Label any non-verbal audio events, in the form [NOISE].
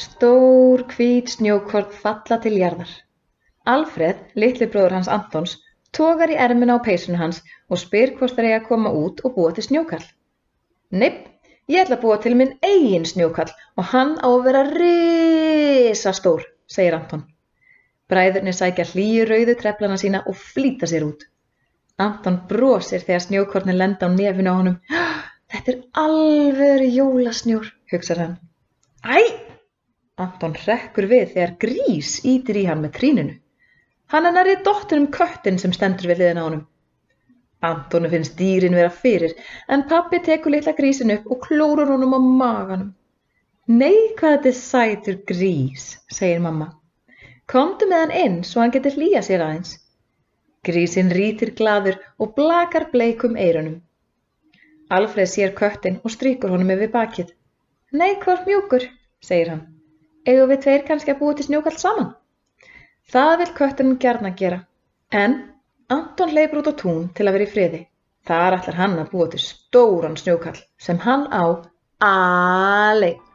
Stór hvít snjókorn falla til jarðar. Alfreð, litli bróður hans Antons, togar í ermina á peysunni hans og spyr hvort þeir eiga að koma út og búa til snjókall. Neip, ég ætla að búa til minn eigin snjókall og hann á að vera risastór, segir Anton. Bræðurnir sækja hlýju rauðu treflana sína og flýta sér út. Anton brosir þegar snjókornin lenda á nefinu á honum. [GASPS] Þetta er alveg jólasnjór, hugsar hann. Æ! Anton hrekkur við þegar grís ítir í hann með tríninu. Hann er nærið dóttur um köttin sem stendur við hliðina á honum. Antonu finnst dýrin vera fyrir en pappi tekur litla grísin upp og klórar honum á maganum. Nei, hvað þetta er sætur grís, segir mamma. Komdu með hann inn svo hann getur hlýja sér aðeins. Grísin rítir gladur og blakar bleikum eirunum. Alfreð sér köttin og stríkur honum yfir bakið. Nei, hvort mjúkur, segir hann. Eigum við tveir kannski að búa til snjókall saman? Það vil kötturinn gjarna gera. En Anton hleypur út á tún til að vera í friði. Þar ætlar hann að búa til stóran snjókall sem hann á aleinn.